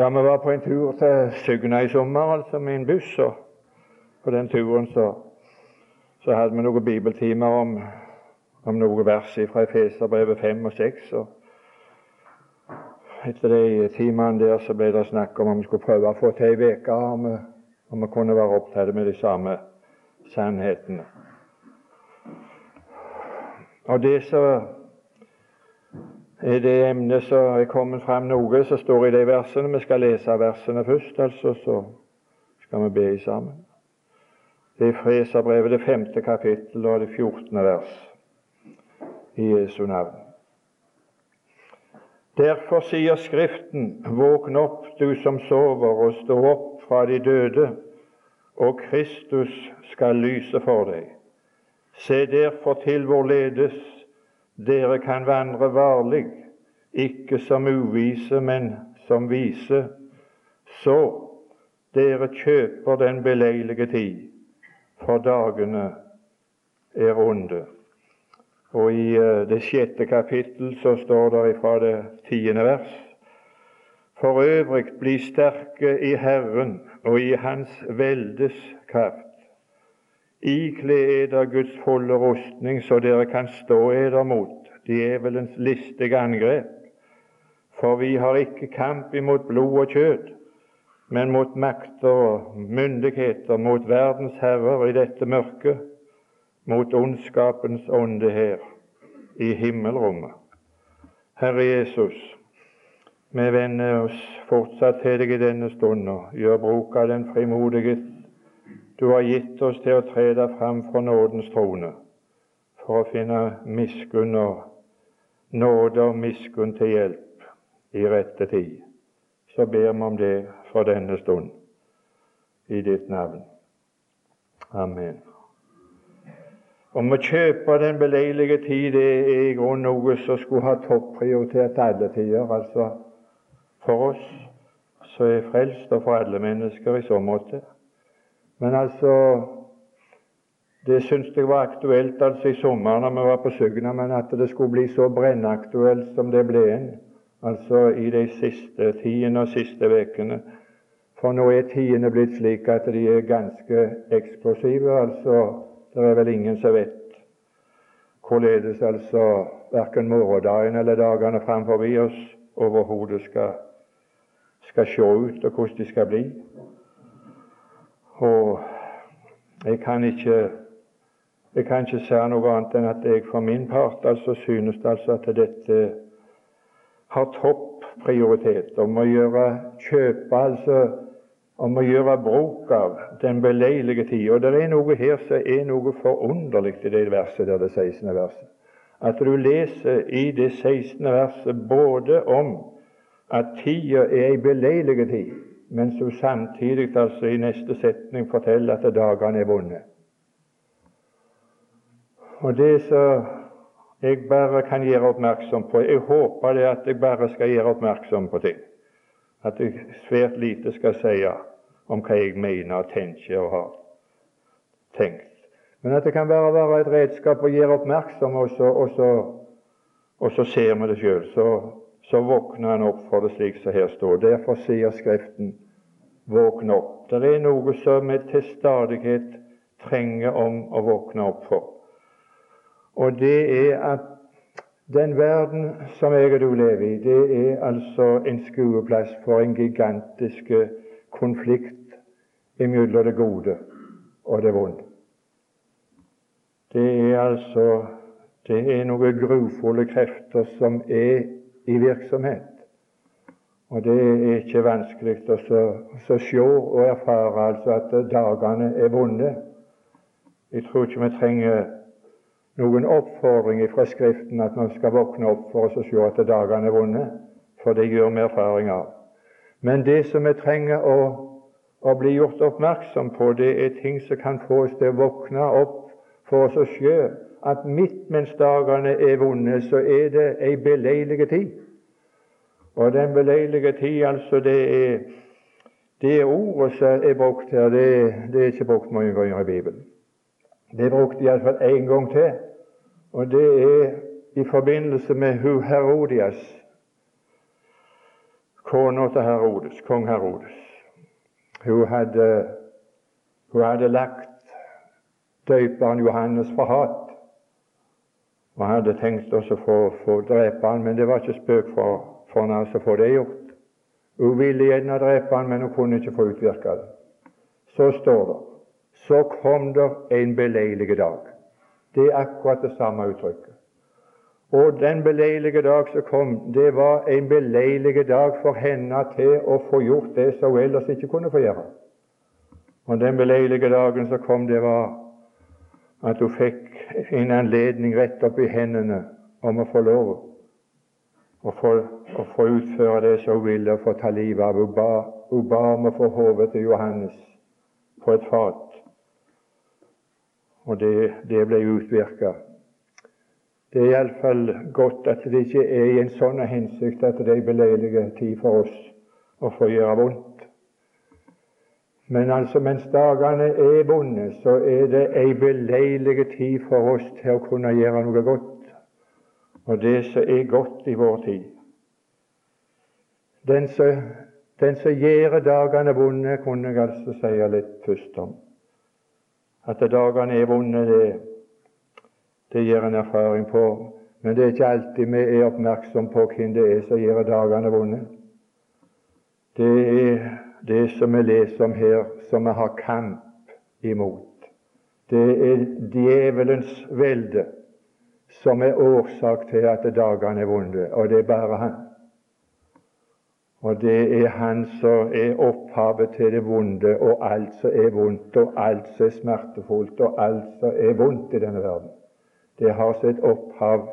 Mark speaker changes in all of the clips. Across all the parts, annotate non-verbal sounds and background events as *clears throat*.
Speaker 1: Ja, vi var på en tur til Sygna i sommer, altså med en buss. og På den turen så, så hadde vi noen bibeltimer om, om noen vers fra Efeserbrevet 5 og 6. Og etter de timene der så ble det snakk om om vi skulle prøve å få til ei uke, om, om vi kunne være opptatt med de samme sannhetene. Og det så er det emnet som er kommet fram noe som står i de versene. Vi skal lese versene først, altså, så skal vi be sammen. Det er Freserbrevet, det femte kapittel og det fjortende vers i Jesu navn. Derfor sier Skriften, våkn opp, du som sover, og stå opp fra de døde, og Kristus skal lyse for deg. Se derfor til hvorledes dere kan vandre varlig, ikke som uvise, men som vise, så dere kjøper den beleilige tid, for dagene er onde. Og i eh, det sjette kapittel så står det fra det tiende vers For øvrig bli sterke i Herren og i Hans veldes kraft. Ikle eder Guds fulle rustning, så dere kan stå eder mot djevelens listige angrep. For vi har ikke kamp imot blod og kjød, men mot makter og myndigheter, mot verdens herrer i dette mørket, mot ondskapens ånde her i himmelrommet. Herre Jesus, vi vender oss fortsatt til deg i denne stunden. gjør bruk av den frimodighet du har gitt oss til å tre deg fram for nådens trone, for å finne miskunn og nåde og miskunn til hjelp i rette tid. Så ber vi om det for denne stund, i ditt navn. Amen. Om å kjøpe den beleilige tid, det er i grunnen noe som skulle ha topprioritet alle tider. Altså for oss som er frelst, og for alle mennesker i så måte. Men altså Det syntes jeg var aktuelt altså i sommer når vi var på Sugna, men at det skulle bli så brennaktuelt som det ble en, altså i de siste tiende og siste ukene. For nå er tidene blitt slik at de er ganske eksplosive. altså Det er vel ingen som vet hvorledes altså verken morgendagen eller dagene framfor oss overhodet skal, skal se ut, og hvordan de skal bli. Og jeg kan ikke jeg kan ikke si noe annet enn at jeg for min part altså synes altså at dette har topp prioritet om å gjøre kjøpe, altså om å gjøre bruk av den beleilige tid. Og det er noe her som er noe forunderlig i det verset der, det 16. verset. At du leser i det 16. verset både om at tida er ei beleilig tid, mens hun samtidig altså i neste setning forteller at dagene er vonde. Og det som jeg bare kan gjøre oppmerksom på Jeg håper det at jeg bare skal gjøre oppmerksom på ting. At jeg svært lite skal si om hva jeg mener og tenker og har tenkt. Men at det kan bare være et redskap å gjøre oppmerksom, og så, og så, og så ser vi det sjøl. Så så våkner han opp for det slik som her står. Derfor sier Skriften våkne opp. Det er noe som vi til stadighet trenger om å våkne opp for. Og det er at den verden som jeg og du lever i, det er altså en skueplass for en gigantisk konflikt mellom det gode og det vonde. Det er altså det er noen grufulle krefter som er i virksomhet. Og det er ikke vanskelig å se og erfare altså at dagene er vonde. Jeg tror ikke vi trenger noen oppfordring fra Skriften at man skal våkne opp for å se at dagene er vonde, for det gjør vi erfaring av. Men det som vi trenger å, å bli gjort oppmerksom på, det er ting som kan få oss til å våkne opp for oss å se at midt mens dagene er vonde, så er det ei beleilig tid. Og den beleilige tid, altså, det er det ordet som er brukt her, det, det er ikke brukt mange ganger i Bibelen. Det er brukt iallfall én gang til, og det er i forbindelse med hu Herodias kona til Herodes, kong Herodes, hun hadde, hun hadde lagt døperen Johannes for hat. Og hadde tenkt også å få, drepe han, men det var ikke spøk for, for han altså få det gjort. Hun ville gjerne drepe han, men hun kunne ikke få utvirka det. Så står det så kom det en beleilig dag. Det er akkurat det samme uttrykket. Og den beleilige dag som kom, det var en beleilig dag for henne til å få gjort det som hun ellers ikke kunne få gjøre. Og den beleilige dagen som kom, det var at hun fikk en anledning rett opp i hendene om å få lov å få, å få utføre det som hun ville, og få ta livet av. Hun ba, hun ba om å få hodet til Johannes på et fat, og det, det ble utvirka. Det er iallfall godt at det ikke er i en sånn hensikt at det er beleilig tid for oss å få gjøre vondt. Men altså, mens dagene er vonde, så er det ei beleilig tid for oss til å kunne gjøre noe godt. Og det som er godt i vår tid Den som, den som gjør dagene vonde, kunne jeg altså si litt først om. At dagene er vonde, det, det gir en erfaring på. Men det er ikke alltid vi er oppmerksom på hvem det er som gjør dagene vonde. Det er det som vi leser om her, som vi har kamp imot. Det er djevelens velde som er årsak til at dagene er vonde, og det er bare han. Og det er han som er opphavet til det vonde, og alt som er vondt, og alt som er smertefullt, og alt som er vondt i denne verden. Det har sitt opphav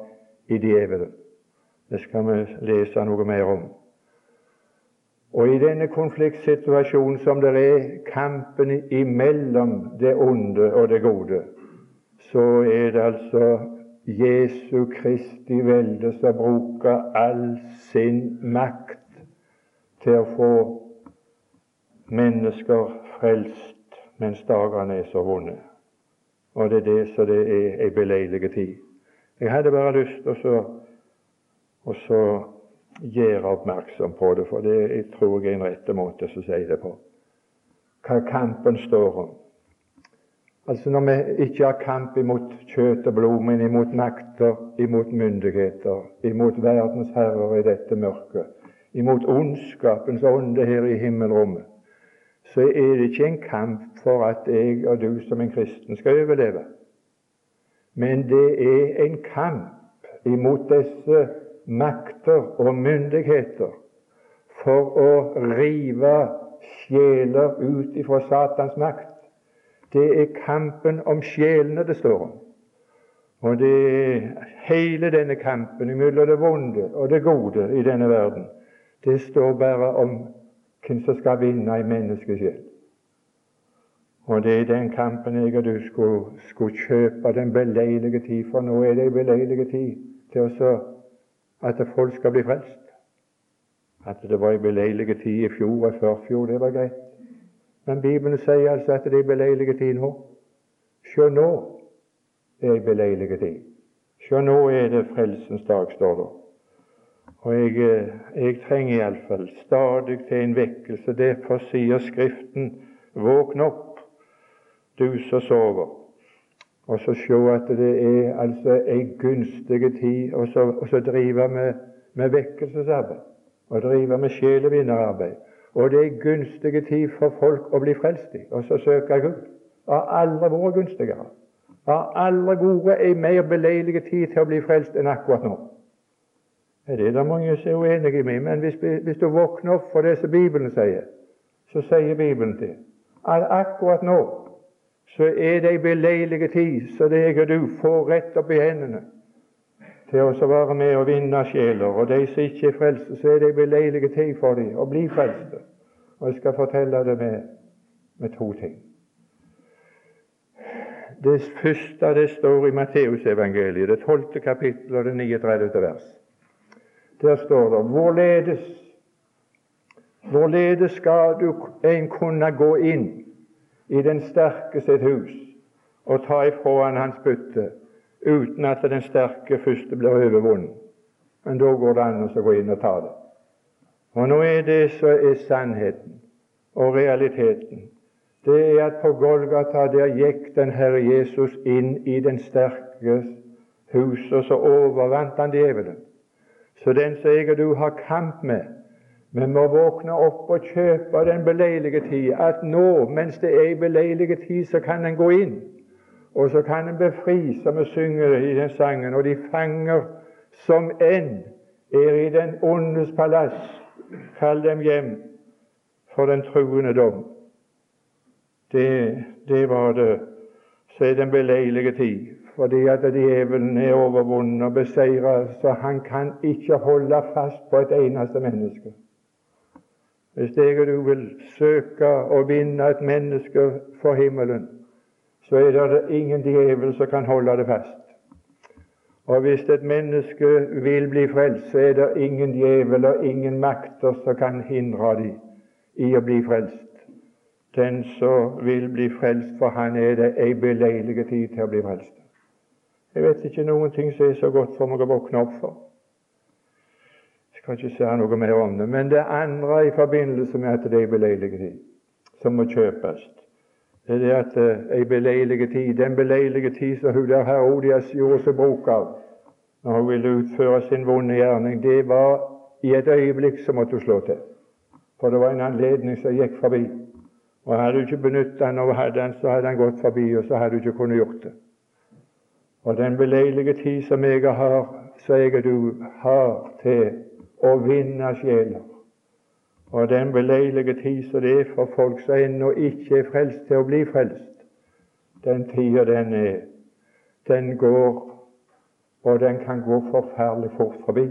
Speaker 1: i djevelen. Det skal vi lese noe mer om. Og i denne konfliktsituasjonen som det er, kampen imellom det onde og det gode, så er det altså Jesu Kristi velde som bruker all sin makt til å få mennesker frelst mens dagene er så vonde. Og det er det som det er ei beleilig tid. Jeg hadde bare lyst til å så gjøre oppmerksom på det, for det jeg tror jeg er en rette måte å si det på. Hva kampen står om. Altså Når vi ikke har kamp imot kjøtt og blod, men imot makter, imot myndigheter, imot verdens herrer i dette mørket, imot ondskapens ånde her i himmelrommet, så er det ikke en kamp for at jeg og du som en kristen skal overleve. Men det er en kamp imot disse makter og myndigheter for å rive sjeler ut ifra Satans makt. Det er kampen om sjelene det står om. Og det er hele denne kampen mellom det vonde og det gode i denne verden, det står bare om hvem som skal vinne en menneskesjel. Og det er den kampen jeg og du skulle, skulle kjøpe den beleilige tid, for nå er det en beleilig tid til å at folk skal bli frelst. At det var ei beleilig tid i fjor og førfjor, det var greit. Men Bibelen sier altså at det er ei beleilig tid nå. Sjå nå er ei beleilig tid. Sjå nå er det frelsens dag, står det. Og jeg, eh, jeg trenger iallfall stadig til en vekkelse. Derfor sier Skriften, våkn opp, du som sover og så se at det er altså ei gunstig tid, og så, og så drive med, med vekkelsesarbeid og drive med sjelevinnerarbeid. Og det er ei gunstig tid for folk å bli frelst i, og så søke Gud. Har aldri vært gunstigere. Har aldri vært ei mer beleilig tid til å bli frelst enn akkurat nå. Det er det mange som er uenige med, men hvis, hvis du våkner opp for det som Bibelen sier, så sier Bibelen at akkurat nå så er det ei beleilig tid, så det jeg og du får rett opp i hendene til å være med og vinne sjeler. Og de som ikke er frelste, så er det ei beleilig tid for dem å bli frelste. Og jeg skal fortelle det med, med to ting. Det første det står i Matteusevangeliet, det tolvte kapittel og det 39. vers. Der står det hvorledes Hvorledes skal du en kunne gå inn i den sterke sitt hus og ta ifra han hans bytte, uten at den sterke første blir overvunnet. Men da går det an å gå inn og ta det. Og nå er det som er sannheten og realiteten. Det er at på Golgata der gikk den Herre Jesus inn i den sterkes hus, og så overvant han djevelen. Så den som jeg og du har kamp med, vi må våkne opp og kjøpe den beleilige tid. At nå, mens det er i beleilige tid, så kan en gå inn. Og så kan en befri, som vi synger i den sangen. Og de fanger som enn er i den ondes palass, kall dem hjem for den truende dom. Det, det var det så er den beleilige tid, fordi at djevelen er overvunnet og beseiret, så han kan ikke holde fast på et eneste menneske. Hvis jeg og du vil søke å vinne et menneske for himmelen, så er det ingen djevel som kan holde det fast. Og hvis et menneske vil bli frelst, så er det ingen djevel og ingen makter som kan hindre dem i å bli frelst. Den som vil bli frelst, for han er det ei beleilig tid til å bli frelst. Jeg vet ikke noen ting som er så godt for meg å våkne opp for. Skal ikke si noe mer om det. Men det andre i forbindelse med at det er ei beleilig tid, som må kjøpes, det er det at ei uh, beleilig tid, den beleilige tid som hun der Herodias gjorde seg bruk av når hun ville utføre sin vonde gjerning, det var i et øyeblikk som måtte hun slå til. For det var en anledning som gikk forbi. Og Hadde hun ikke benyttet den og hadde den, så hadde den gått forbi, og så hadde hun ikke kunnet gjort det. Og den beleilige tid som jeg har, og du har til å vinne sjeler. Og den beleilige tid som det er for folk som ennå ikke er frelst, til å bli frelst, den tida den er, den går, og den kan gå forferdelig fort forbi.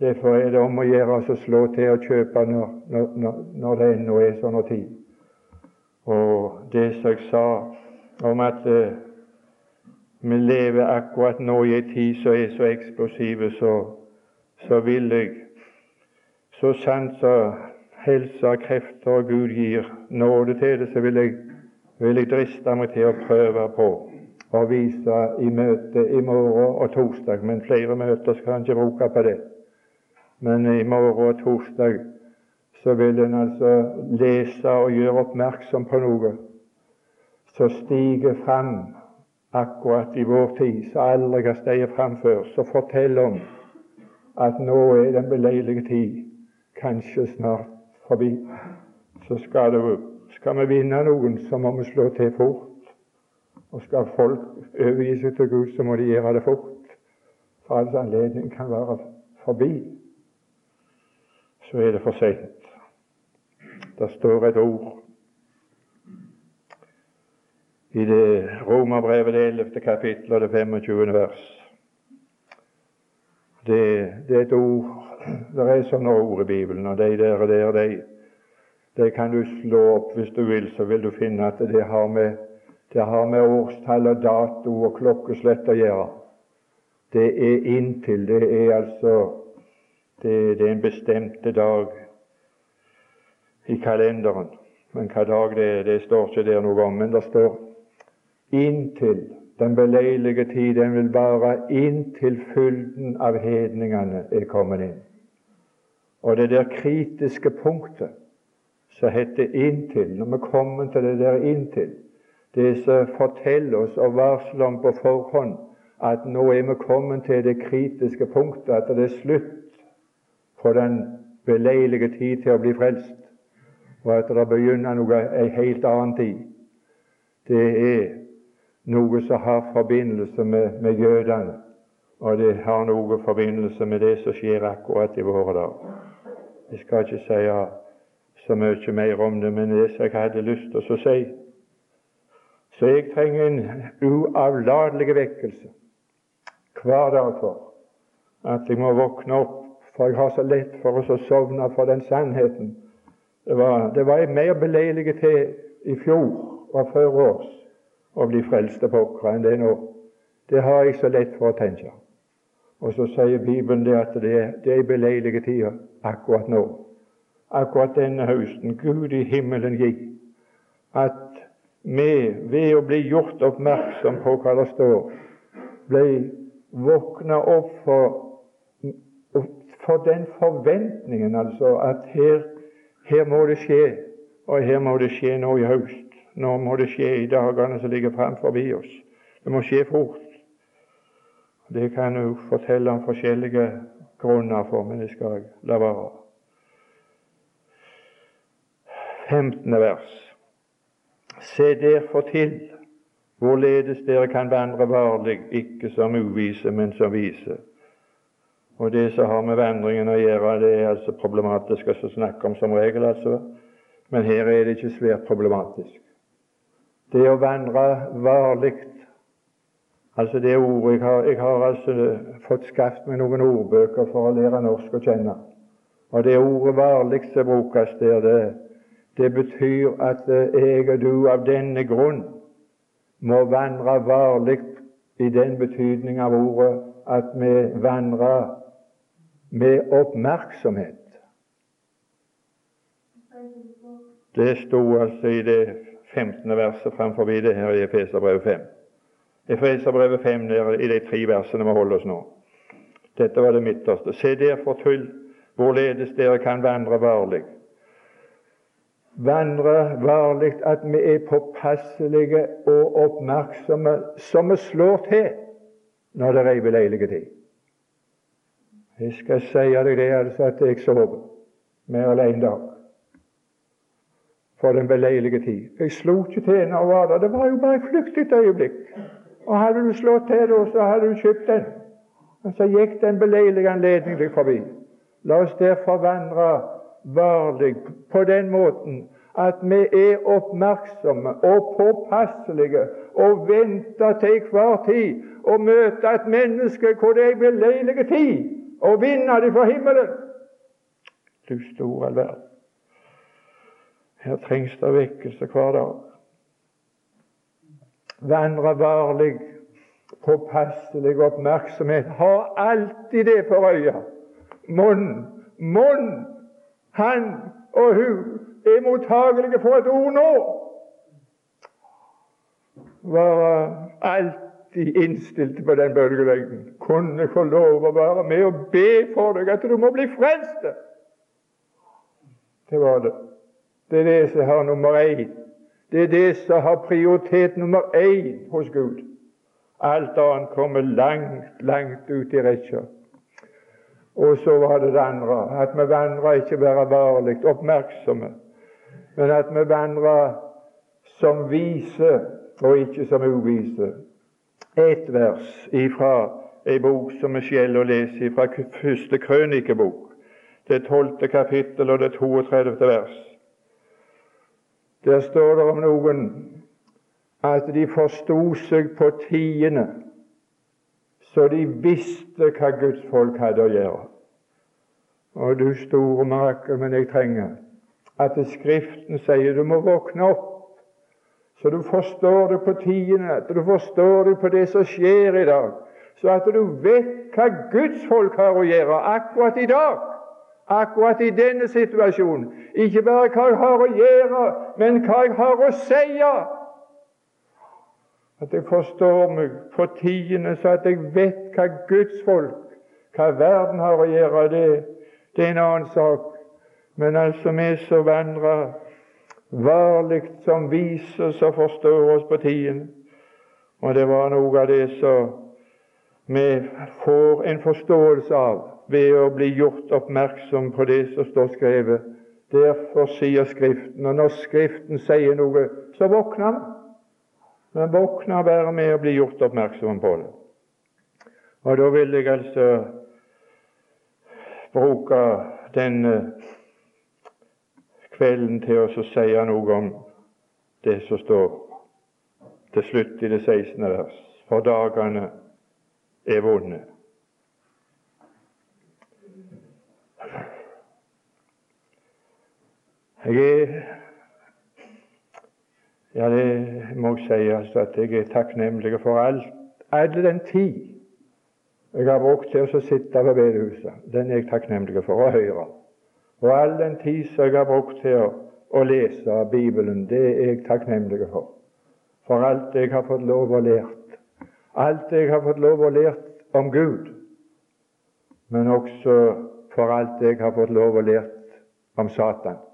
Speaker 1: Derfor er det om å gjøre å slå til og kjøpe når, når, når det ennå er sånn tid. Og det som jeg sa om at eh, vi lever akkurat nå i en tid som er så eksplosive, så, så vil jeg så sant så helse krefter og Gud gir nåde til det, så vil jeg, vil jeg driste meg til å prøve på å vise i møte i morgen og torsdag. Men flere møter skal han ikke bruke på det. Men i morgen og torsdag så vil en altså lese og gjøre oppmerksom på noe som stiger fram akkurat i vår tid, som aldri har steget fram før, som forteller om at nå er den beleilige tid kanskje snart forbi. Så skal, det, skal vi vinne noen, så må vi slå til fort. Og skal folk overgi seg til Gud, så må de gjøre det fort. For all anledning kan være forbi så er det for seint. Det står et ord i det Romerbrevet, det 11. kapittel og det 25. vers. Det, det, er et ord Det er sånne ord i Bibelen, og de der og der, de, de kan du slå opp hvis du vil, så vil du finne at det har med, det har med årstall og dato og klokkeslett å gjøre. Det er inntil. Det er altså det, det er en bestemte dag i kalenderen. Men hva dag det er, det står ikke der noe om. Men det står inntil den beleilige tid, den vil vare inntil fylden av hedningene er kommet inn. Og det der kritiske punktet som heter inntil, når vi kommer til det der inntil, det som forteller oss og varsler om på forhånd at nå er vi kommet til det kritiske punktet, at det er slutt på den beleilige tid til å bli frelst, og at det begynner noe ei helt annen tid. Det er noe som har forbindelse med, med jødene, og det har noe forbindelse med det som skjer akkurat i våre dager. Jeg skal ikke si så mye mer om det, men det som jeg hadde lyst til å si Så jeg trenger en uavlatelig vekkelse hver dag for at jeg må våkne opp for jeg har så lett for å sovne for den sannheten. Det var, det var mer beleilig til i fjor og før års å bli frelst av pokker enn det er nå. Det har jeg så lett for å tenke. Og så sier Bibelen det at det, det er beleilige tider akkurat nå. Akkurat denne høsten. Gud i himmelen gi at vi ved å bli gjort oppmerksom på hva det står, ble våkna opp for for den forventningen, altså, at her, her må det skje, og her må det skje nå i høst. Nå må det skje i dagene som ligger framfor oss. Det må skje fort. Det kan jeg fortelle om forskjellige grunner for, men det skal jeg la være. 15. vers. Se derfor til hvorledes dere kan vandre varlig, ikke som uvise, men som vise. Og Det som har med vandringen å gjøre, det er altså problematisk å snakke om som regel, altså. Men her er det ikke svært problematisk. Det å vandre varlig Altså det ordet jeg har, jeg har altså fått skaffet meg noen ordbøker for å lære norsk å kjenne. Og det ordet 'varlig' som brukes der, det, det betyr at jeg og du av denne grunn må vandre varlig i den betydning av ordet at vi vandrer med oppmerksomhet. Det sto altså i det 15. verset framfor det her i Efeserbrevet 5. Efeserbrevet 5 i de tre versene vi holder oss nå. Dette var det midterste. Se derfor til hvorledes dere kan vandre varlig. Vandre varlig at vi er påpasselige og oppmerksomme, som vi slår til når det er ei beleilig tid. Jeg skal si deg det altså at jeg sover mer en dag for den beleilige tid. Jeg slo ikke til når jeg var der. Det var jo bare et flyktig øyeblikk. Og hadde du slått til da, så hadde du kjøpt den. Men så gikk den beleilige anledning deg forbi. La oss derfor vandre varlig på den måten at vi er oppmerksomme og påpasselige og venter til hver tid å møte et menneske hvor det er beleilig tid og vinne det fra himmelen. Du store all verden. Her trengs det vekkelse hver dag. Vandre varlig, påpasselig oppmerksomhet. Ha alltid det for øya. Munn, munn, han og hun er mottagelige for et ord nå. Være alltid innstilt på den bølgelengden. Kunne få lov å være med og be for deg at du må bli frelst? Det var det. Det er det som har nummer én. Det er det som har prioritet nummer én hos Gud. Alt annet kommer langt, langt ut i rekka. Og så var det det andre, at vi vandrer ikke bare varlig oppmerksomme, men at vi vandrer som vise og ikke som uvise ett vers ifra ei bok som vi skjeller å lese fra første krønikebok, det tolvte kapittel og det 32. vers. Der står det om noen at de forsto seg på tiende, så de visste hva Guds folk hadde å gjøre. Og du store mirakel, men jeg trenger at Skriften sier du må våkne opp så du forstår det på tiende, at du forstår det på det som skjer i dag, så at du vet hva Guds folk har å gjøre akkurat i dag, akkurat i denne situasjonen. Ikke bare hva jeg har å gjøre, men hva jeg har å si. At jeg forstår meg på tiende, så at jeg vet hva Guds folk, hva verden har å gjøre, det, det er en annen sak. Men altså, vi som vandrer varlig som viser som forstår oss på tiden. Og det var noe av det som vi får en forståelse av ved å bli gjort oppmerksom på det som står skrevet. Derfor sier Skriften, og når Skriften sier noe, så våkner han. Men våkner bare med å bli gjort oppmerksom på det. Og da vil jeg altså bruke den kvelden til å si noe om det som står til slutt i det 16. vers. For dagene er vonde. Jeg er Ja, det må jeg si altså at jeg er takknemlig for alt, all den tid jeg har brukt til å sitte ved bedehuset. Den er jeg takknemlig for å høre. Og all den tid jeg har brukt til å, å lese Bibelen, det er jeg takknemlig for. For alt jeg har fått lov å lært. Alt jeg har fått lov å lært om Gud. Men også for alt jeg har fått lov å lært om Satan.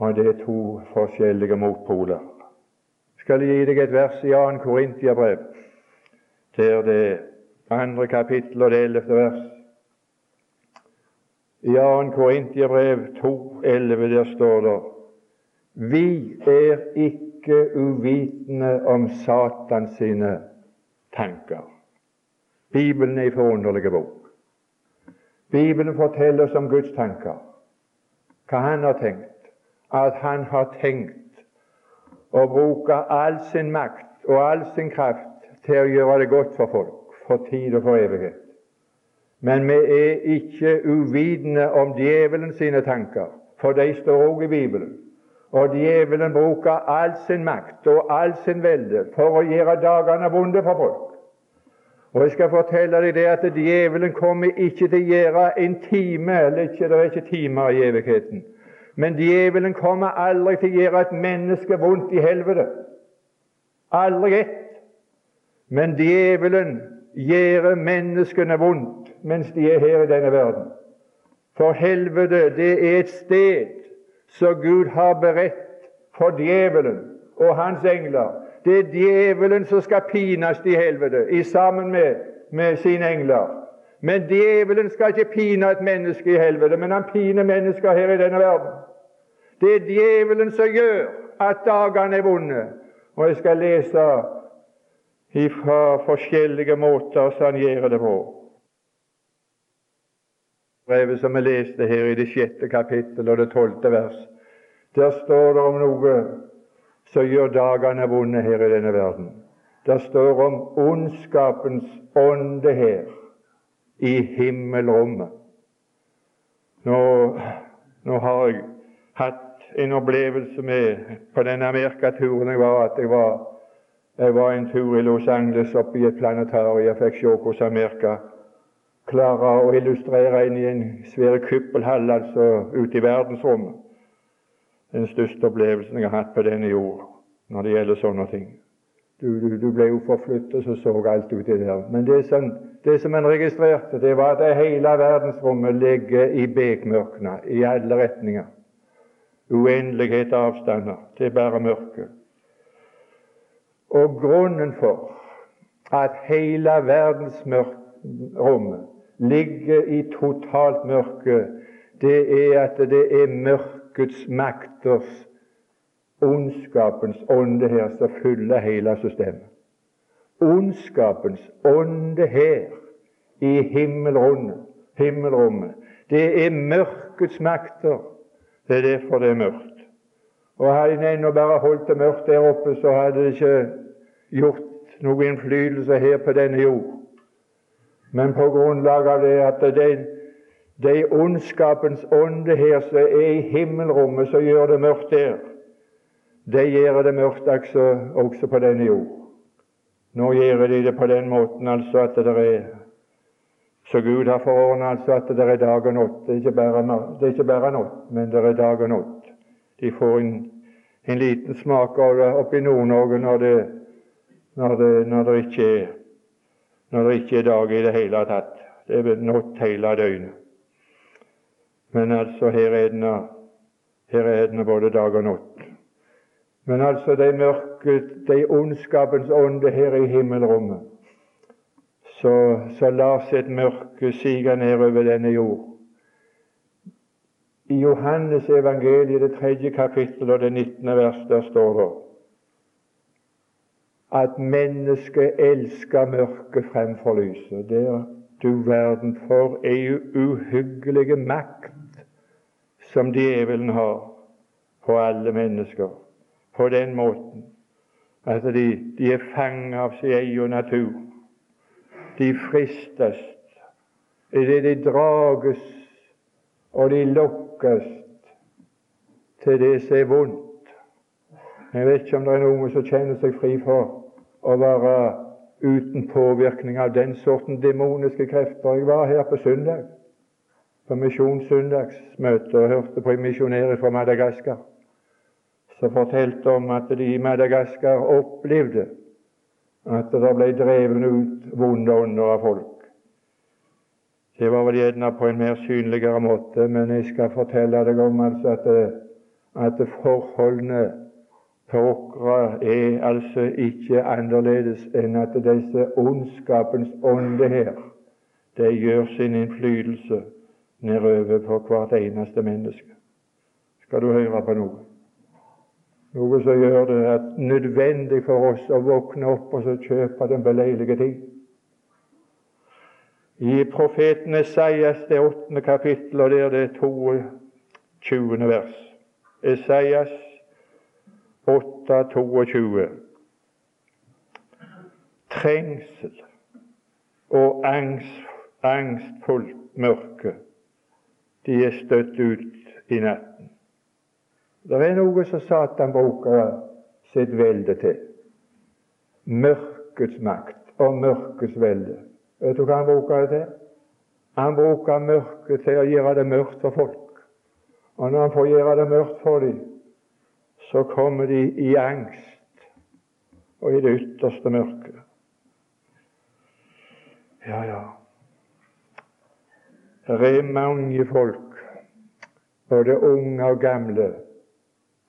Speaker 1: Og det er to forskjellige motpoler. Skal jeg gi deg et vers i 2. Korintiabrev, der det andre kapittel og det ellevte vers. I 2. Korintiabrev 2,11 der står det Vi er ikke uvitende om Satan sine tanker. Bibelen er en forunderlig bok. Bibelen forteller oss om Guds tanker, hva Han har tenkt. At Han har tenkt å bruke all sin makt og all sin kraft til å gjøre det godt for folk, for tid og for evighet. Men vi er ikke uvitende om djevelen sine tanker, for de står også i Bibelen. Og djevelen bruker all sin makt og all sin velde for å gjøre dagene vonde for folk. Og jeg skal fortelle deg det at djevelen kommer ikke til å gjøre en time eller ikke, Det er ikke timer i evigheten. Men djevelen kommer aldri til å gjøre et menneske vondt i helvete. Aldri ett. Men djevelen gjør menneskene vondt mens de er her i denne verden. For helvete, det er et sted som Gud har beredt for djevelen og hans engler det er djevelen som skal pines i helvete sammen med, med sine engler. Men djevelen skal ikke pine et menneske i helvete, men han piner mennesker her i denne verden. Det er djevelen som gjør at dagene er vonde. Og jeg skal lese fra forskjellige måter som han gjør det på. Brevet som vi leste her i det sjette kapittel og det tolvte vers, der står det om noe som gjør dagene vonde her i denne verden. Det står om ondskapens ånde her i himmelrommet. Nå, nå har jeg hatt en opplevelse med på denne amerikaturen jeg var, at jeg var, jeg var en tur i Los Angeles oppe i et planetarium. Jeg fikk se hvordan Amerika klarer å illustrere inn i en svær kuppelhall altså ute i verdensrommet den største opplevelsen jeg har hatt på denne jord når det gjelder sånne ting. Du, du, du ble jo forflyttet og så alt uti der. Men det som, det som en registrerte, det var at hele verdensrommet ligger i bekmørkene i alle retninger. Uendelighet av avstander. Det er bare mørke. Og grunnen for at hele verdensrommet ligger i totalt mørke, det er at det er mørkets makters, ondskapens ånde her som fyller hele systemet. Ondskapens ånde her i himmelrommet, himmelrommet. Det er mørkets makter. Det er derfor det er mørkt. Og Hadde en ennå bare holdt det mørkt der oppe, så hadde det ikke gjort noen innflytelse her på denne jord. Men på grunnlag av det at det, de ondskapens ånde her som er i himmelrommet, som gjør det mørkt der, det gjør det mørkt også, også på denne jord. Nå gjør de det på den måten altså at det er så Gud har forordnet altså at det er dag og natt. Det er ikke bare, det er ikke bare natt, men det er dag og natt. De får en, en liten smak av det oppe i Nord-Norge når det, når, når, når det ikke er dag i det hele tatt. Det er natt hele døgnet. Men altså, her er den, her er den både dag og natt. Men altså, de mørke, de ondskapens ånde her i himmelrommet, så, så lar et mørke sige ned over denne jord. I Johannes evangeliet, det tredje kapittel og det nittende vers, der står det at mennesket elsker mørket fremfor lyset. Der, du verden, for ei uhyggelig makt som djevelen har på alle mennesker, på den måten at de, de er fanget av sin egen natur. De fristes idet de drages og de lokkes til det som er vondt. Jeg vet ikke om det er noen som kjenner seg fri for å være uten påvirkning av den sorten demoniske krefter. Jeg var her på søndag på misjonssøndagsmøte og hørte på en misjonær fra Madagaskar som fortalte om at de i Madagaskar opplevde at det ble drevet ut vonde ånder av folk. Det var vel gjerne på en mer synligere måte, men jeg skal fortelle deg om altså at, at forholdene på Åkra er altså ikke annerledes enn at disse ondskapens ånde her, de gjør sin innflytelse nedover på hvert eneste menneske. Skal du høre på noe? Noe som gjør det at nødvendig for oss å våkne opp og så kjøpe den beleilige tid. I profeten Esaias det åttende kapittel, og det er det 22. vers. Esaias 8, 22. Trengsel og angst, angstfullt mørke, de er støtt ut i natten. Det er noe som Satan bruker sitt velde til. Mørkets makt og mørkets velde. Vet du hva han bruker det til? Han bruker mørket til å gjøre det mørkt for folk. Og når han får gjøre det mørkt for dem, så kommer de i angst og i det ytterste mørket. Ja, ja. Det er mange folk, både unge og gamle,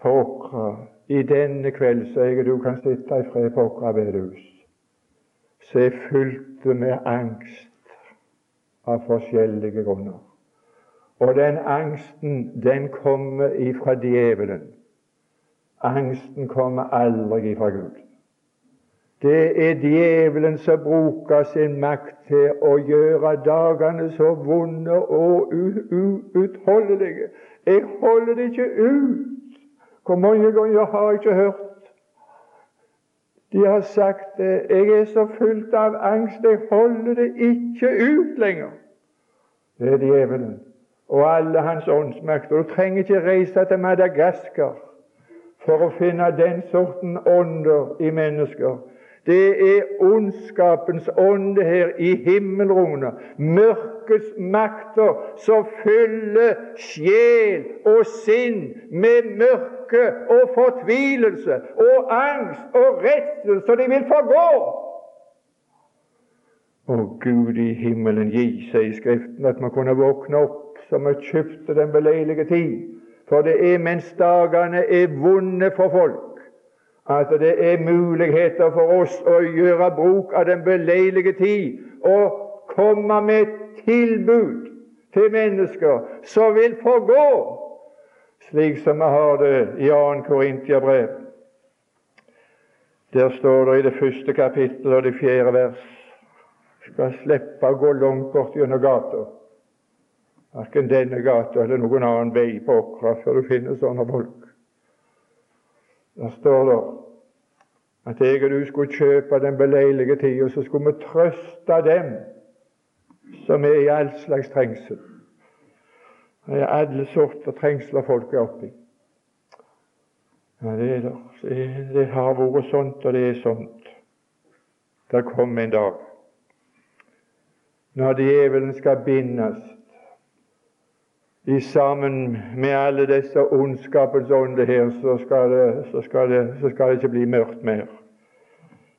Speaker 1: Åkra i denne kveld, så jeg du kan sitte i fred på Åkra bedehus, som er fylt med angst av forskjellige grunner. Og den angsten, den kommer ifra djevelen. Angsten kommer aldri ifra Gud. Det er djevelen som bruker sin makt til å gjøre dagene så vonde og uutholdelige. Jeg holder det ikke ut. Hvor mange ganger har jeg ikke hørt de har sagt jeg er så fullt av angst, jeg holder det ikke ut lenger. Det er djevelen og alle hans åndsmakter. Du trenger ikke reise til Madagaskar for å finne den sorten ånder i mennesker. Det er ondskapens ånde her i himmelrommet. Mørkets makter som fyller sjel og sinn med mørke og fortvilelse og angst og redsel, så de vil forgå. Å Gud i himmelen gi seg i Skriften at man kunne våkne opp som vi kjøpte den beleilige tid. For det er mens dagene er vonde for folk at det er muligheter for oss å gjøre bruk av den beleilige tid og komme med tilbud til mennesker som vil forgå, slik som vi har det i 2. Korintiabrev. Der står det i det første kapittelet og det fjerde vers skal slippe å gå langt bort gjennom gata. Verken denne gata eller noen annen vei på Åkra før du finner sånne folk. Der står det at jeg og du skulle kjøpe den beleilige tid, og så skulle vi trøste dem som er i all slags trengsel. Det er alle sorter trengsler folk er oppi. Ja, det, er det. det har vært sånt, og det er sånt. Det kommer en dag når djevelen skal bindes i sammen med alle disse ondskapens ånder her, så skal, det, så, skal det, så skal det, ikke bli mørkt mer.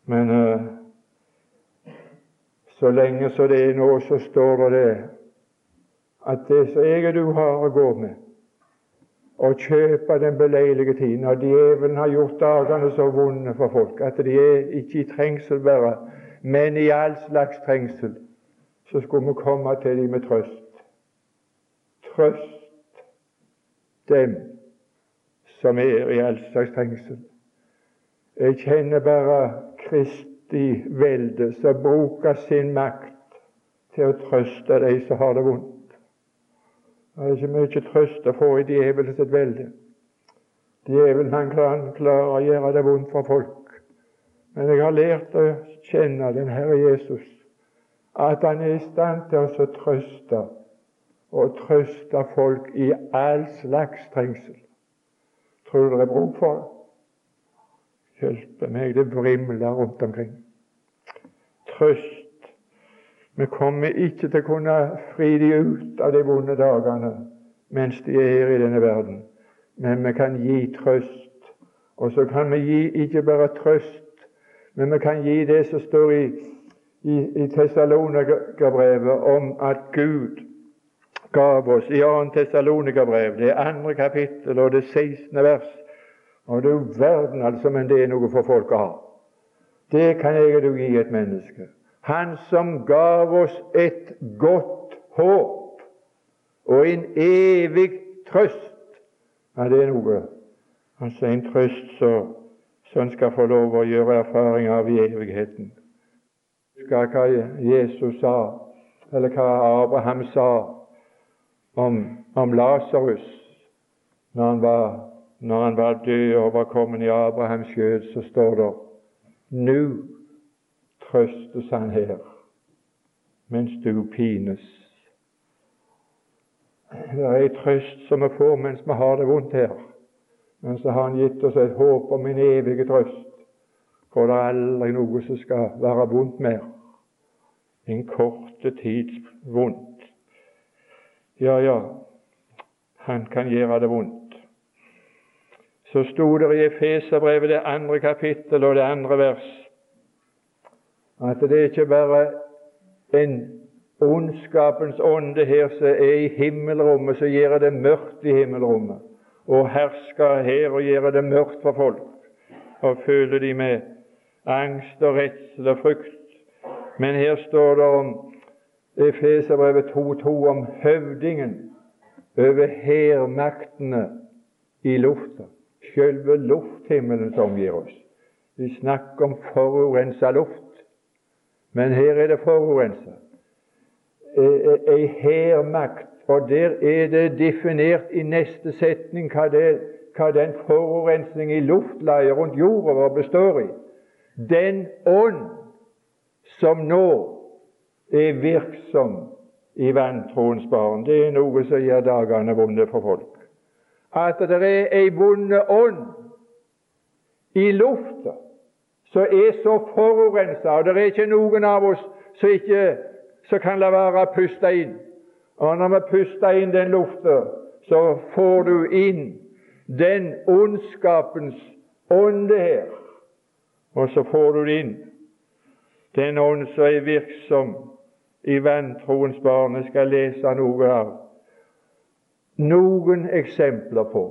Speaker 1: Men uh, så lenge som det er nå, så står det at det som jeg og du har å gå med, å kjøpe den beleilige tiden når djevelen har gjort dagene så vonde for folk at de er ikke i trengsel bare, men i all slags trengsel, så skulle vi komme til dem med trøst trøst dem som er i all slags trengsel. Jeg kjenner bare Kristi velde som bruker sin makt til å trøste de som har det vondt. Det er ikke mye trøst å få i djevelens velde. Djevelen han klarer å gjøre det vondt for folk. Men jeg har lært å kjenne den Herre Jesus, at han er i stand til å trøste og trøste folk i all slags trengsel. Tror du det er bruk for det? Hjelpe meg, det vrimler rundt omkring. Trøst. Vi kommer ikke til å kunne fri de ut av de vonde dagene mens de er her i denne verden, men vi kan gi trøst. Og så kan vi gi ikke bare trøst, men vi kan gi det som står i, i, i Tessalonikerbrevet om at Gud gav oss i 2. Tessalonikerbrev, det andre kapittel og det 16. vers. Og du verden, altså, men det er noe for folk å ha. Det kan jeg og gi et menneske. Han som gav oss et godt håp og en evig trøst. Ja, det er noe. Altså en trøst så, så en skal få lov å gjøre erfaring av i evigheten. Husker hva Jesus sa, eller hva Abraham sa om, om Lasarus når han var når han var død og var kommet i Abrahams skjød, så står det Nå trøstes han her, mens du pines. Det er en trøst som vi får mens vi har det vondt her. Men så har Han gitt oss et håp om en evig trøst, for det er aldri noe som skal være vondt mer. En korte tids vondt. Ja, ja, han kan gjøre det vondt. Så sto det i Efeserbrevet, det andre kapittel og det andre vers, at det er ikke bare en ondskapens ånde her som er i himmelrommet, som gjør det mørkt i himmelrommet, og hersker her og gjør det mørkt for folk, og føler de med angst og redsel og frykt. Men her står det om Efeserbrevet 2.2 om høvdingen over hærmaktene i lufta. Sjølve lufthimmelen som omgir oss. Vi snakker om forurensa luft, men her er det forurensa. Ei hærmakt, og der er det definert i neste setning hva, det, hva den forurensning i luftleiet rundt jorda vår består i. Den ånd som nå er virksom i vantroens barn. Det er noe som gjør dagene vonde for folk. At det er ei vonde ånd i lufta som er så forurensa, og det er ikke noen av oss som ikke så kan la være å puste inn. Og når vi puster inn den lufta, så får du inn den ondskapens ånde her. Og så får du inn den ånd som er virksom i vantroens barn. Jeg skal lese noe av noen eksempler på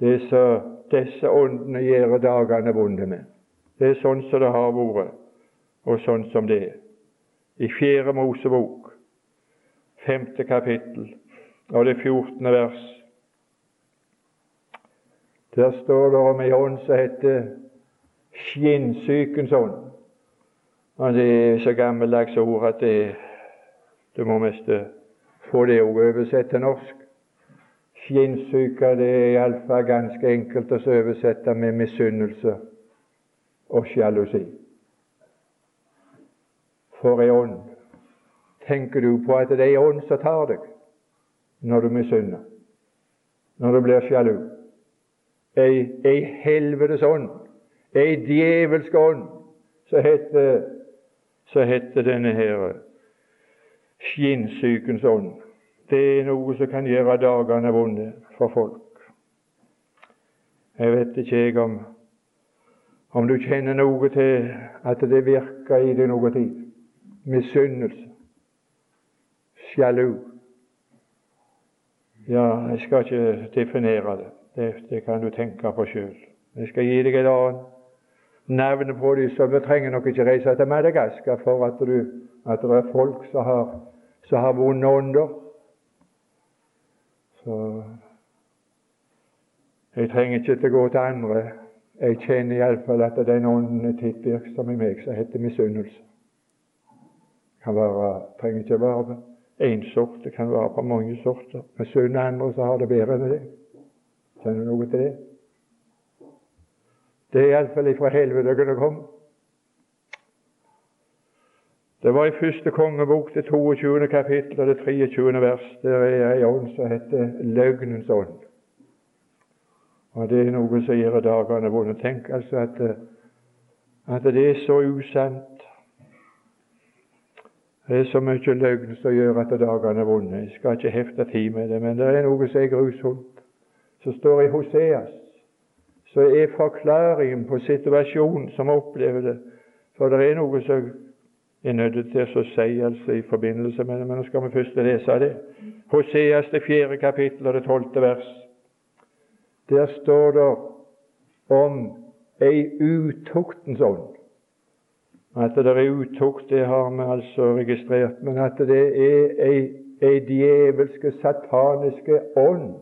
Speaker 1: det som disse åndene gjør dagene vonde med. Det er sånn som det har vært, og sånn som det er. I Fjerde Mosebok, femte kapittel, og det fjortende vers, der står det om ei ånd som heter skinnsykens ånd. Og Det er så gammeldags ord at det, du må mest få det ordet oversett til norsk. Skinnsyke det er iallfall ganske enkelt å oversette med misunnelse og sjalusi. For ei ånd. Tenker du på at det er ei ånd som tar deg når du misunner, når du blir sjalu? Ei, ei helvetes ånd, ei djevelsk ånd, som heter så heter denne her skinnsykens ånd. Det er noe som kan gjøre dagene vonde for folk. Jeg vet ikke jeg om, om du kjenner noe til at det virker i deg noe tid. Misunnelse, sjalu. Ja, jeg skal ikke definere det. Det, det kan du tenke på sjøl. Jeg skal gi deg et annet navnet på dem, så vi trenger nok ikke reise til Madagaskar for at, du, at det er folk som har, som har vonde ånder. Så jeg trenger ikke til å gå til andre. Jeg kjenner iallfall at den ånden er titt virksom i meg, som heter misunnelse. Kan være, trenger ikke være én sort, det kan være på mange sorter. Misunne andre som har det bedre enn deg. Kjenner du noe til det? Det er iallfall ifra helvete det kom. Det var i første kongebok, det 22. kapittel og det 23. vers. Der er ei ånd som heter løgnens ånd. Og det er noe som gjør dagene vonde. Tenk altså at, at det er så usant. Det er så mye løgn som gjør at dagene er vonde. Jeg skal ikke hefte tid med det, men det er noe som er grusomt, som står i Hoseas så er forklaringen på situasjonen som opplever det. For det er noe som er nødt til å si altså i forbindelse med det, men nå skal vi først lese det. Hoseas det fjerde kapittel og det tolvte vers. Der står det om ei utuktens ånd. At det er utukt, det har vi altså registrert, men at det er ei, ei djevelske, sataniske ånd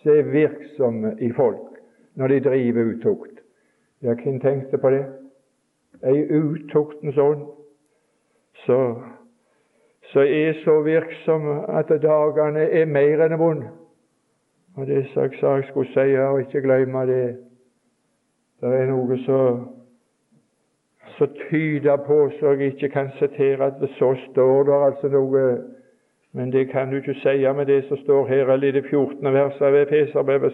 Speaker 1: som er virksomme i folk når de driver utukt. Ja, hvem tenkte på det? Ei utuktens ånd så, så er så virksom at dagene er mer enn vonde. Og det som jeg sa jeg skulle si, og ikke glemme det Det er noe så tyder på så jeg ikke kan sitere at så står det altså noe Men det kan du ikke si med det som står her, eller i det 14. verset av Efeserbrevet.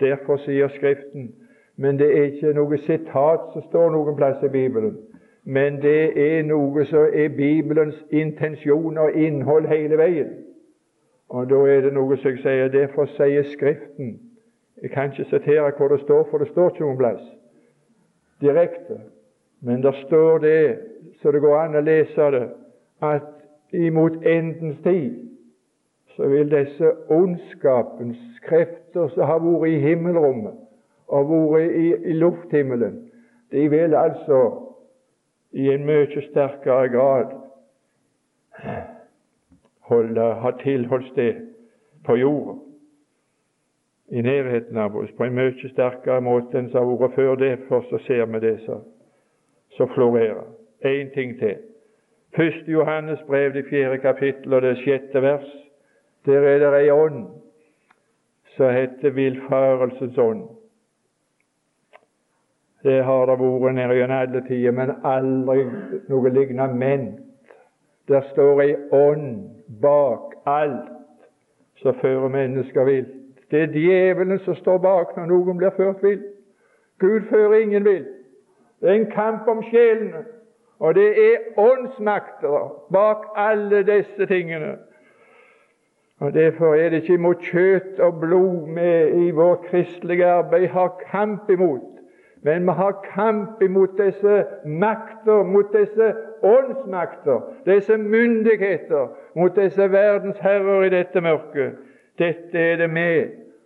Speaker 1: Derfor sier Skriften. Men det er ikke noe sitat som står noen plass i Bibelen men det er noe som er Bibelens intensjon og innhold hele veien. Og da er det noe som jeg sier Derfor sier Skriften Jeg kan ikke sitere hvor det står, for det står ikke noen plass direkte. Men det står det, så det går an å lese det, at imot endens tid så vil disse ondskapens krefter som har vært i himmelrommet og vært i, i lufthimmelen, de vil altså i en mye sterkere grad holde, ha tilholdssted på jorda, i nærheten av oss, på en mye sterkere måte enn som har vært før. Derfor så ser vi det som florerer. Én ting til. Første Johannes brev, det fjerde kapittel og det sjette vers. Der er det ei ånd som heter villfarelsens ånd. Det har det vært nede gjennom alle tider, men aldri noe lignament. Der står ei ånd bak alt som fører mennesker vilt. Det er djevelen som står bak når noen blir ført vilt. Gud fører ingen vilt. Det er en kamp om sjelene. Og det er åndsmakter bak alle disse tingene. Og Derfor er det ikke mot kjøtt og blod vi i vårt kristelige arbeid har kamp imot, men vi har kamp imot disse makter, mot disse åndsmakter, disse myndigheter, mot disse verdensherrer i dette mørket. Dette er det vi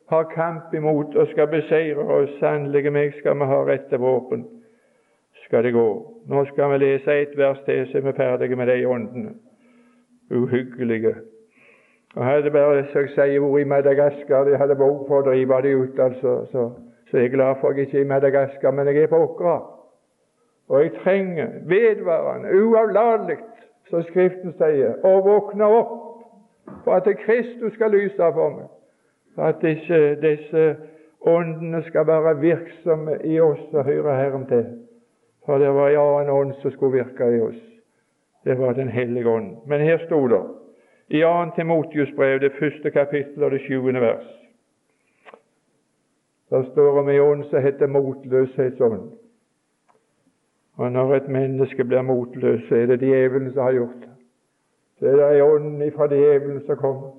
Speaker 1: har kamp imot og skal beseire, og sannelig meg skal vi ha rette våpen. Skal det gå. Nå skal vi lese et vers til, så er vi ferdige med de åndene. Uhyggelige. Og hadde bare, så jeg sier, vært i Madagaskar, de hadde behov for å drive dem ut, altså. så så jeg er glad for at jeg ikke er i Madagaskar, men jeg er på Åkra. Og jeg trenger vedvarende, uavlatelig, som Skriften sier, å våkne opp for at Kristus skal lyse for meg, for at disse, disse åndene skal være virksomme i oss og høre Herren til. For det var en annen ånd som skulle virke i oss. Det var Den hellige ånd. Men her sto det i 2. Timotius brev, det første kapittel og det sjuende vers Der står om en ånd som heter motløshetsånd. Og når et menneske blir motløs, så er det djevelen som har gjort det. Så er det en ånd fra djevelen som kommer,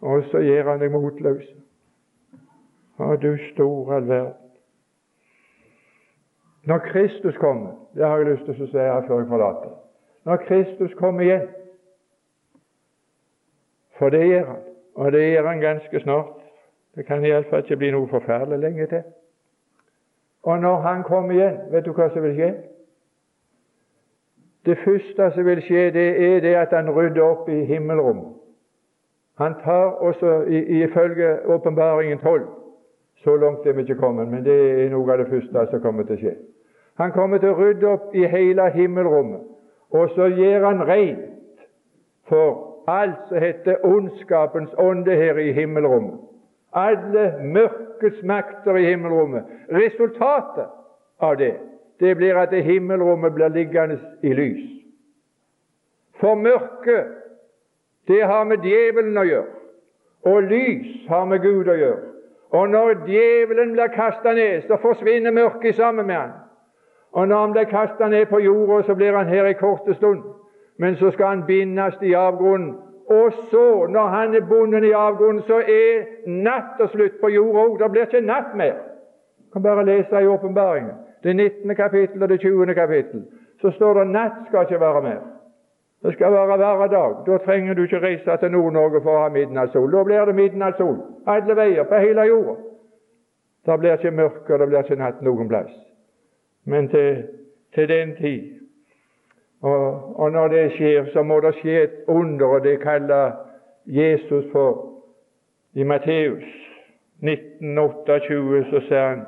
Speaker 1: og så gjør han deg motløs. Å, du store all verden. Når Kristus kommer Det har jeg lyst til å si her før jeg forlater. Når Kristus kommer igjen For det gjør han, og det gjør han ganske snart. Det kan iallfall ikke bli noe forferdelig lenge til. Og når han kommer igjen, vet du hva som vil skje? Det første som vil skje, det er det at han rydder opp i himmelrommet. Han tar også, ifølge åpenbaringen 12 Så langt er vi ikke kommet, men det er noe av det første som kommer til å skje. Han kommer til å rydde opp i hele himmelrommet, og så gjør han rent for alt som heter ondskapens ånde her i himmelrommet alle mørkets makter i himmelrommet. Resultatet av det det blir at det himmelrommet blir liggende i lys. For mørket, det har med djevelen å gjøre, og lys har med Gud å gjøre. Og når djevelen blir kasta ned, så forsvinner mørket sammen med han. Og når han blir kasta ned på jorda, så blir han her i korte stund. Men så skal han bindes i avgrunnen og så, når han er bundet i avgrunnen, så er natt og slutt på jorda òg. Det blir ikke natt mer. Du kan bare lese i åpenbaringen, det 19. kapittel og det 20. kapittel. Så står det natt skal ikke være mer. Det skal være hver dag. Da trenger du ikke reise til Nord-Norge for å ha midnattssol. Da blir det midnattssol alle veier på hele jorda. Det blir ikke mørke, og det blir ikke natt noen plass. Men til, til den tid og, og, når det skjer, så må det skje et under, og det kaller Jesus for i Matteus 1928 så sier han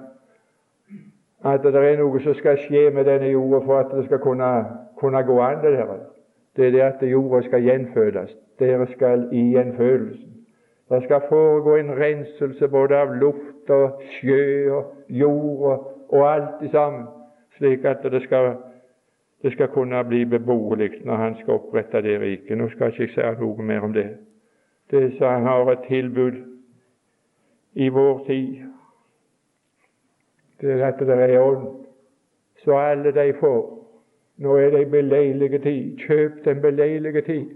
Speaker 1: at det er noe som skal skje med denne jorda for at det skal kunne, kunne gå an. Det, der. det er det at jorda skal gjenfødes. Dere skal i gjenfødelsen. Det skal foregå en renselse både av luft og sjø og jord og, og alt sammen, slik at det skal, det skal kunne bli beboelig når han skal opprette det riket. Nå skal jeg ikke si noe mer om det. Det som har et tilbud i vår tid, det er at det er ånd, så alle de får. Nå er det en beleilig tid. Kjøp den beleilige tid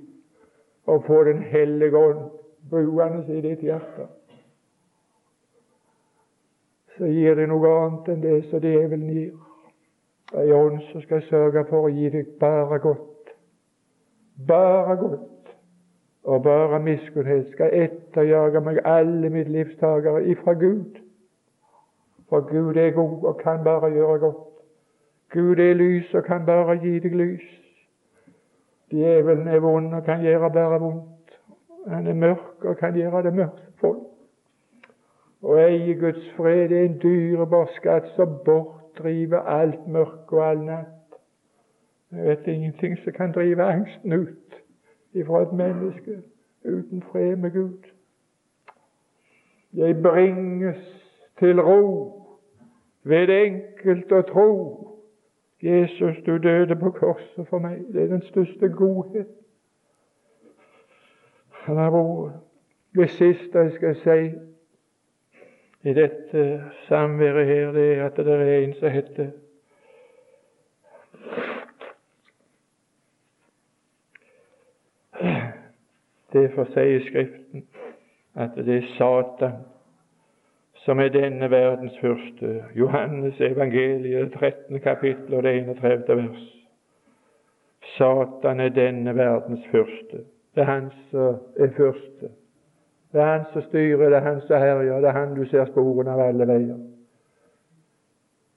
Speaker 1: og få Den hellige ånd buende i ditt hjerte. Så gir det noe annet enn det som djevelen gir. Ei ånd som skal sørge for å gi deg bare godt. Bare godt og bare miskunnhet skal etterjage meg alle mitt livstagere ifra Gud. For Gud er god og kan bare gjøre godt. Gud er lys og kan bare gi deg lys. Djevelen er vond og kan gjøre bare vondt. Han er mørk og kan gjøre det mørkt folk. Å eie Guds fred er en dyrebar skatt som bortdriver alt mørke og all natt. Jeg vet ingenting som kan drive angsten ut ifra et menneske uten fred med Gud. Jeg bringes til ro ved det enkelte å tro. Jesus, du døde på korset for meg. Det er den største godhet han har vært. Det siste jeg skal si i dette samværet her, det er at det er en som heter Derfor sier Skriften at det er Satan som er denne verdens første. Johannes evangeliet, 13. kapittel og det 31. vers. Satan er denne verdens første. Det er han som er første. Det er han som styrer, det er han som herjer, det er han du ser sporene av alle veier.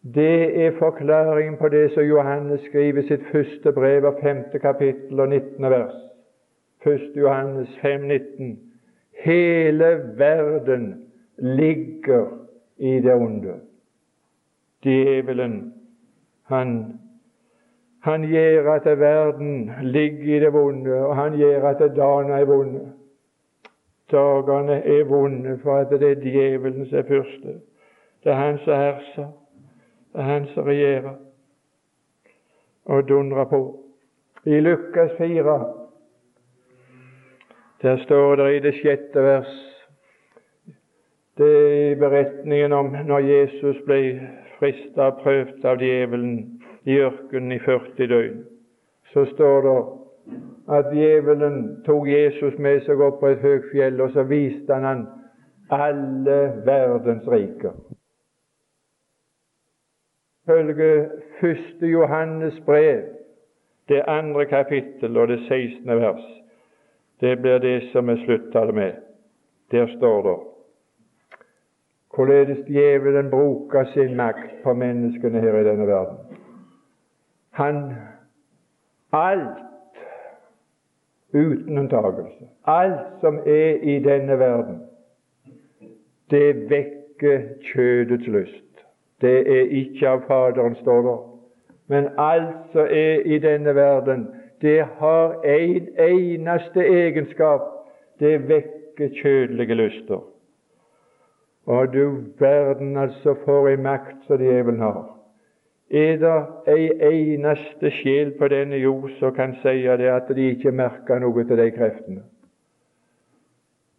Speaker 1: Det er forklaringen på det som Johannes skriver i sitt første brev av 5. kapittel og 19. vers. 1. Johannes 5, 19. Hele verden ligger i det onde. Djevelen, han, han gjør at verden ligger i det vonde, og han gjør at dagen er vonde. Dagene er vonde for at det er djevelen som er første. Det er han som herser. Det er han som regjerer og dundrer på. I Lukas 4 der står det i det sjette vers det er i beretningen om når Jesus ble frista og prøvd av djevelen i ørkenen i 40 døgn. Så står det at djevelen tok Jesus med seg opp på et høyt fjell, og så viste han han alle verdens riker. Følge første Johannes brev, det andre kapittel og det 16. vers, det blir det som er slutta med. Der står det hvorledes djevelen bruker sin makt på menneskene her i denne verden. Han Alt uten unntagelse. alt som er i denne verden, det vekker kjødets lyst. Det er ikke av Faderen, står det. Men alt som er i denne verden, det har en eneste egenskap det vekker kjødelige lyster. Og du verden altså for ei makt som djevelen har. Er det ei eneste sjel på denne jord som kan si det at de ikke merker noe til de kreftene?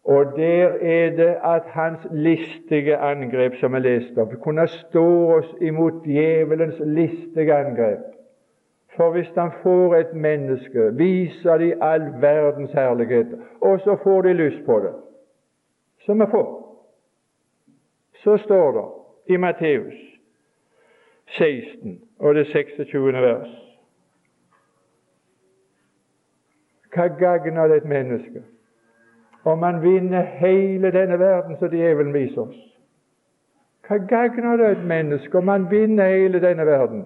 Speaker 1: Og der er det at hans listige angrep, som er lest opp, kunne stå oss imot djevelens listige angrep. For hvis han får et menneske, viser de all verdens herlighet, og så får de lyst på det, som vi får, så står det i Matteus 16 og det 26. vers Hva gagner det et menneske om man vinner hele denne verden som djevelen viser oss? Hva gagner det et menneske om man vinner hele denne verden?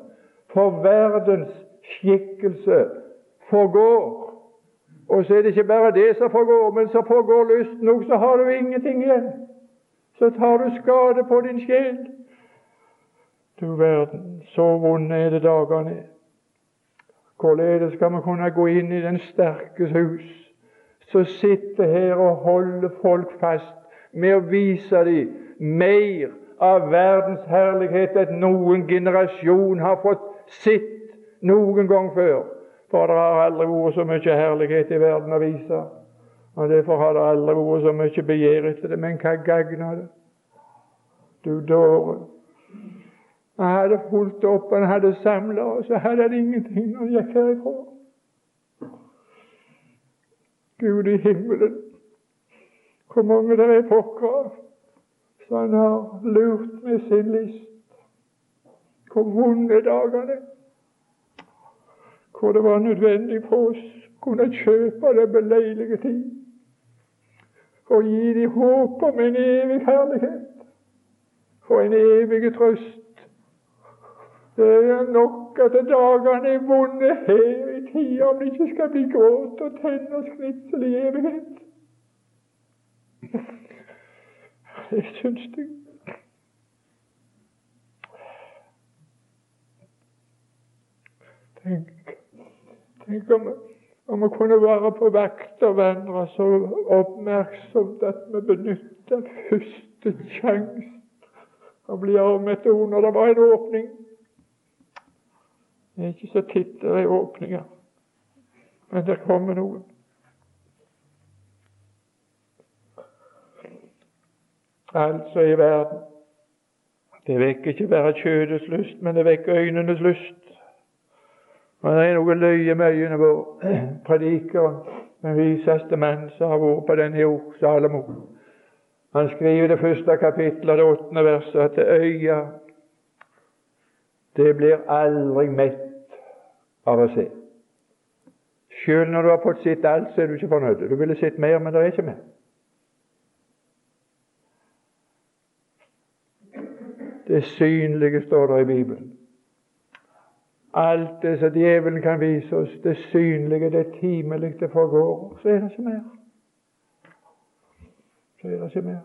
Speaker 1: For verdens skikkelse forgår. Og så er det ikke bare det som forgår, men så forgår lysten òg, så har du ingenting igjen. Så tar du skade på din sjel. Du verden, så vonde er det dagene. Hvorledes skal vi kunne gå inn i den sterkes hus, som sitter her og holder folk fast med å vise dem mer av verdens herlighet enn noen generasjon har fått sitt noen gang før? For det har aldri vært så mye herlighet i verden å vise. Og Derfor har det aldri vært så mye begjær etter det. Men hva gagner det? Du dåre. Han hadde fulgt opp, han hadde samla, og så hadde det ingenting når han gikk herifra. Gud i himmelen, hvor mange det er pokker som han har lurt med sin list. Hvor vonde dagene er hvor det var nødvendig for oss kunne kjøpe det beleilige tid og gi dem håp om en evig herlighet og en evig trøst. Det er nok at dagene er vonde her i tida om det ikke skal bli gråt og tenn og skritsel i evighet. Det syns jeg. Tenk Tenk om, om vi kunne være på vakt og vandre så oppmerksomt at vi benytter første sjanse og bli av med et ord når det var en åpning. Det er ikke så titt det er åpninger, men det kommer noen. Altså i verden. Det vekker ikke bare kjødets lyst, men det vekker øynenes lyst. Men det er noe løye med øynene våre. *clears throat* Predikeren, den viseste mann som har vært på denne jord, Salomo. Han skriver det første kapittelet, det åttende verset, at øya det blir aldri mett av å se. Sjøl når du har fått sett alt, så er du ikke fornøyd. Du ville sett mer, men det er ikke mer. Det synlige står der i Bibelen. Alt det som djevelen kan vise oss, det synlige, det timelige, det forgår. Så er det ikke mer. Så er det ikke mer.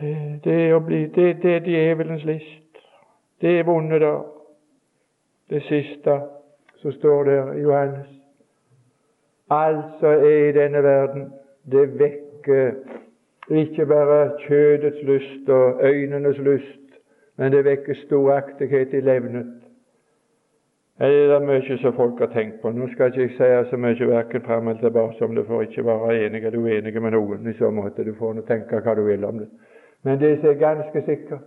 Speaker 1: Det, det, er, bli, det, det er djevelens list. Det er vonde da. Det siste som står der i Johannes. Alt som er i denne verden, det vekker ikke bare kjødets lyst og øynenes lyst, men det vekker storaktighet i levnet. Det er mye som folk har tenkt på. Nå skal ikke jeg si så mye verken fram eller tilbake om det, for ikke være enig eller uenig med noen. i så måte. Du får nå tenke hva du vil om det. Men det som er ganske sikkert,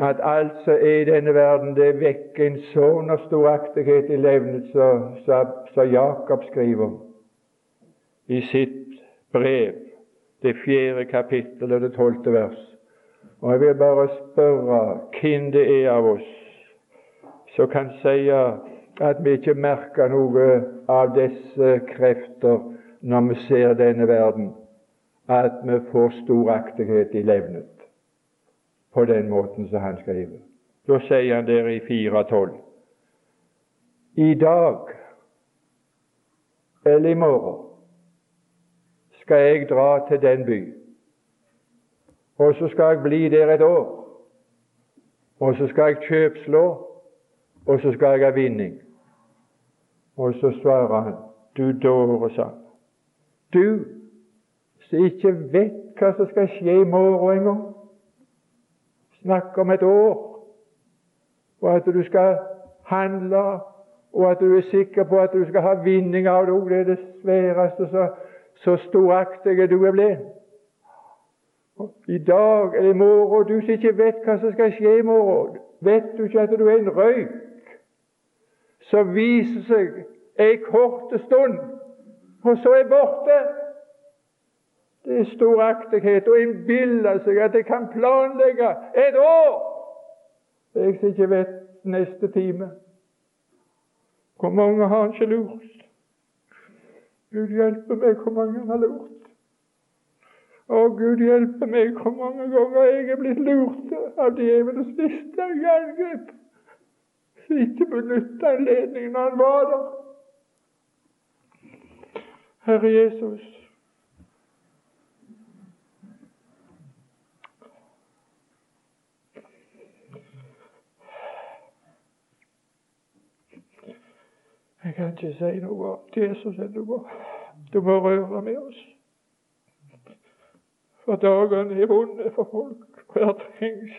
Speaker 1: at alt som er i denne verden, det vekker en sånn storaktighet i levnet som Jakob skriver i sitt brev, det fjerde kapittel og det tolvte vers. Og jeg vil bare spørre hvem det er av oss som kan si at vi ikke merker noe av disse krefter når vi ser denne verden, at vi får storaktighet i levnet på den måten som han skriver. Da sier han der i 4.12.: I dag eller i morgen skal jeg dra til den by og så skal jeg bli der et år. Og så skal jeg kjøpslå, og så skal jeg ha vinning. Og så svarer han, du dåre, sa. Du som ikke vet hva som skal skje i morgen engang. Snakk om et år, og at du skal handle, og at du er sikker på at du skal ha vinning av det. Det er det sværeste, så, så storaktig du er blitt i dag eller i morgen, du som ikke vet hva som skal skje i morgen, vet du ikke at du er en røyk som viser seg en kort stund, og så er borte? Det er storaktighet å innbille seg at jeg kan planlegge et år, jeg som ikke vet neste time. Hvor mange har han ikke lurt? Gud hjelpe meg hvor mange han har lurt. Å, Gud hjelpe meg hvor mange ganger jeg er blitt lurt av djevelens liste og jerngrep, som ikke benytta anledningen når han var der. Herre Jesus, Jeg kan ikke si noe om Jesus ennå. Du må røre med oss. For dagene er vonde for folk, og det trengs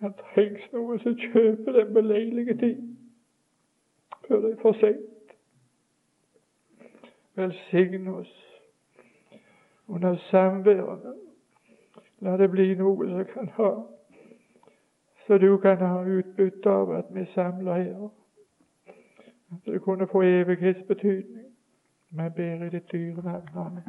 Speaker 1: det trengs noe som kjøper den beleilige tid før det er for seint. Velsign oss under samværene. La det bli noe som kan ha så du kan ha utbytte av at vi samler her. Det kunne få evighetsbetydning. jeg ber i ditt dyre navn. Amen.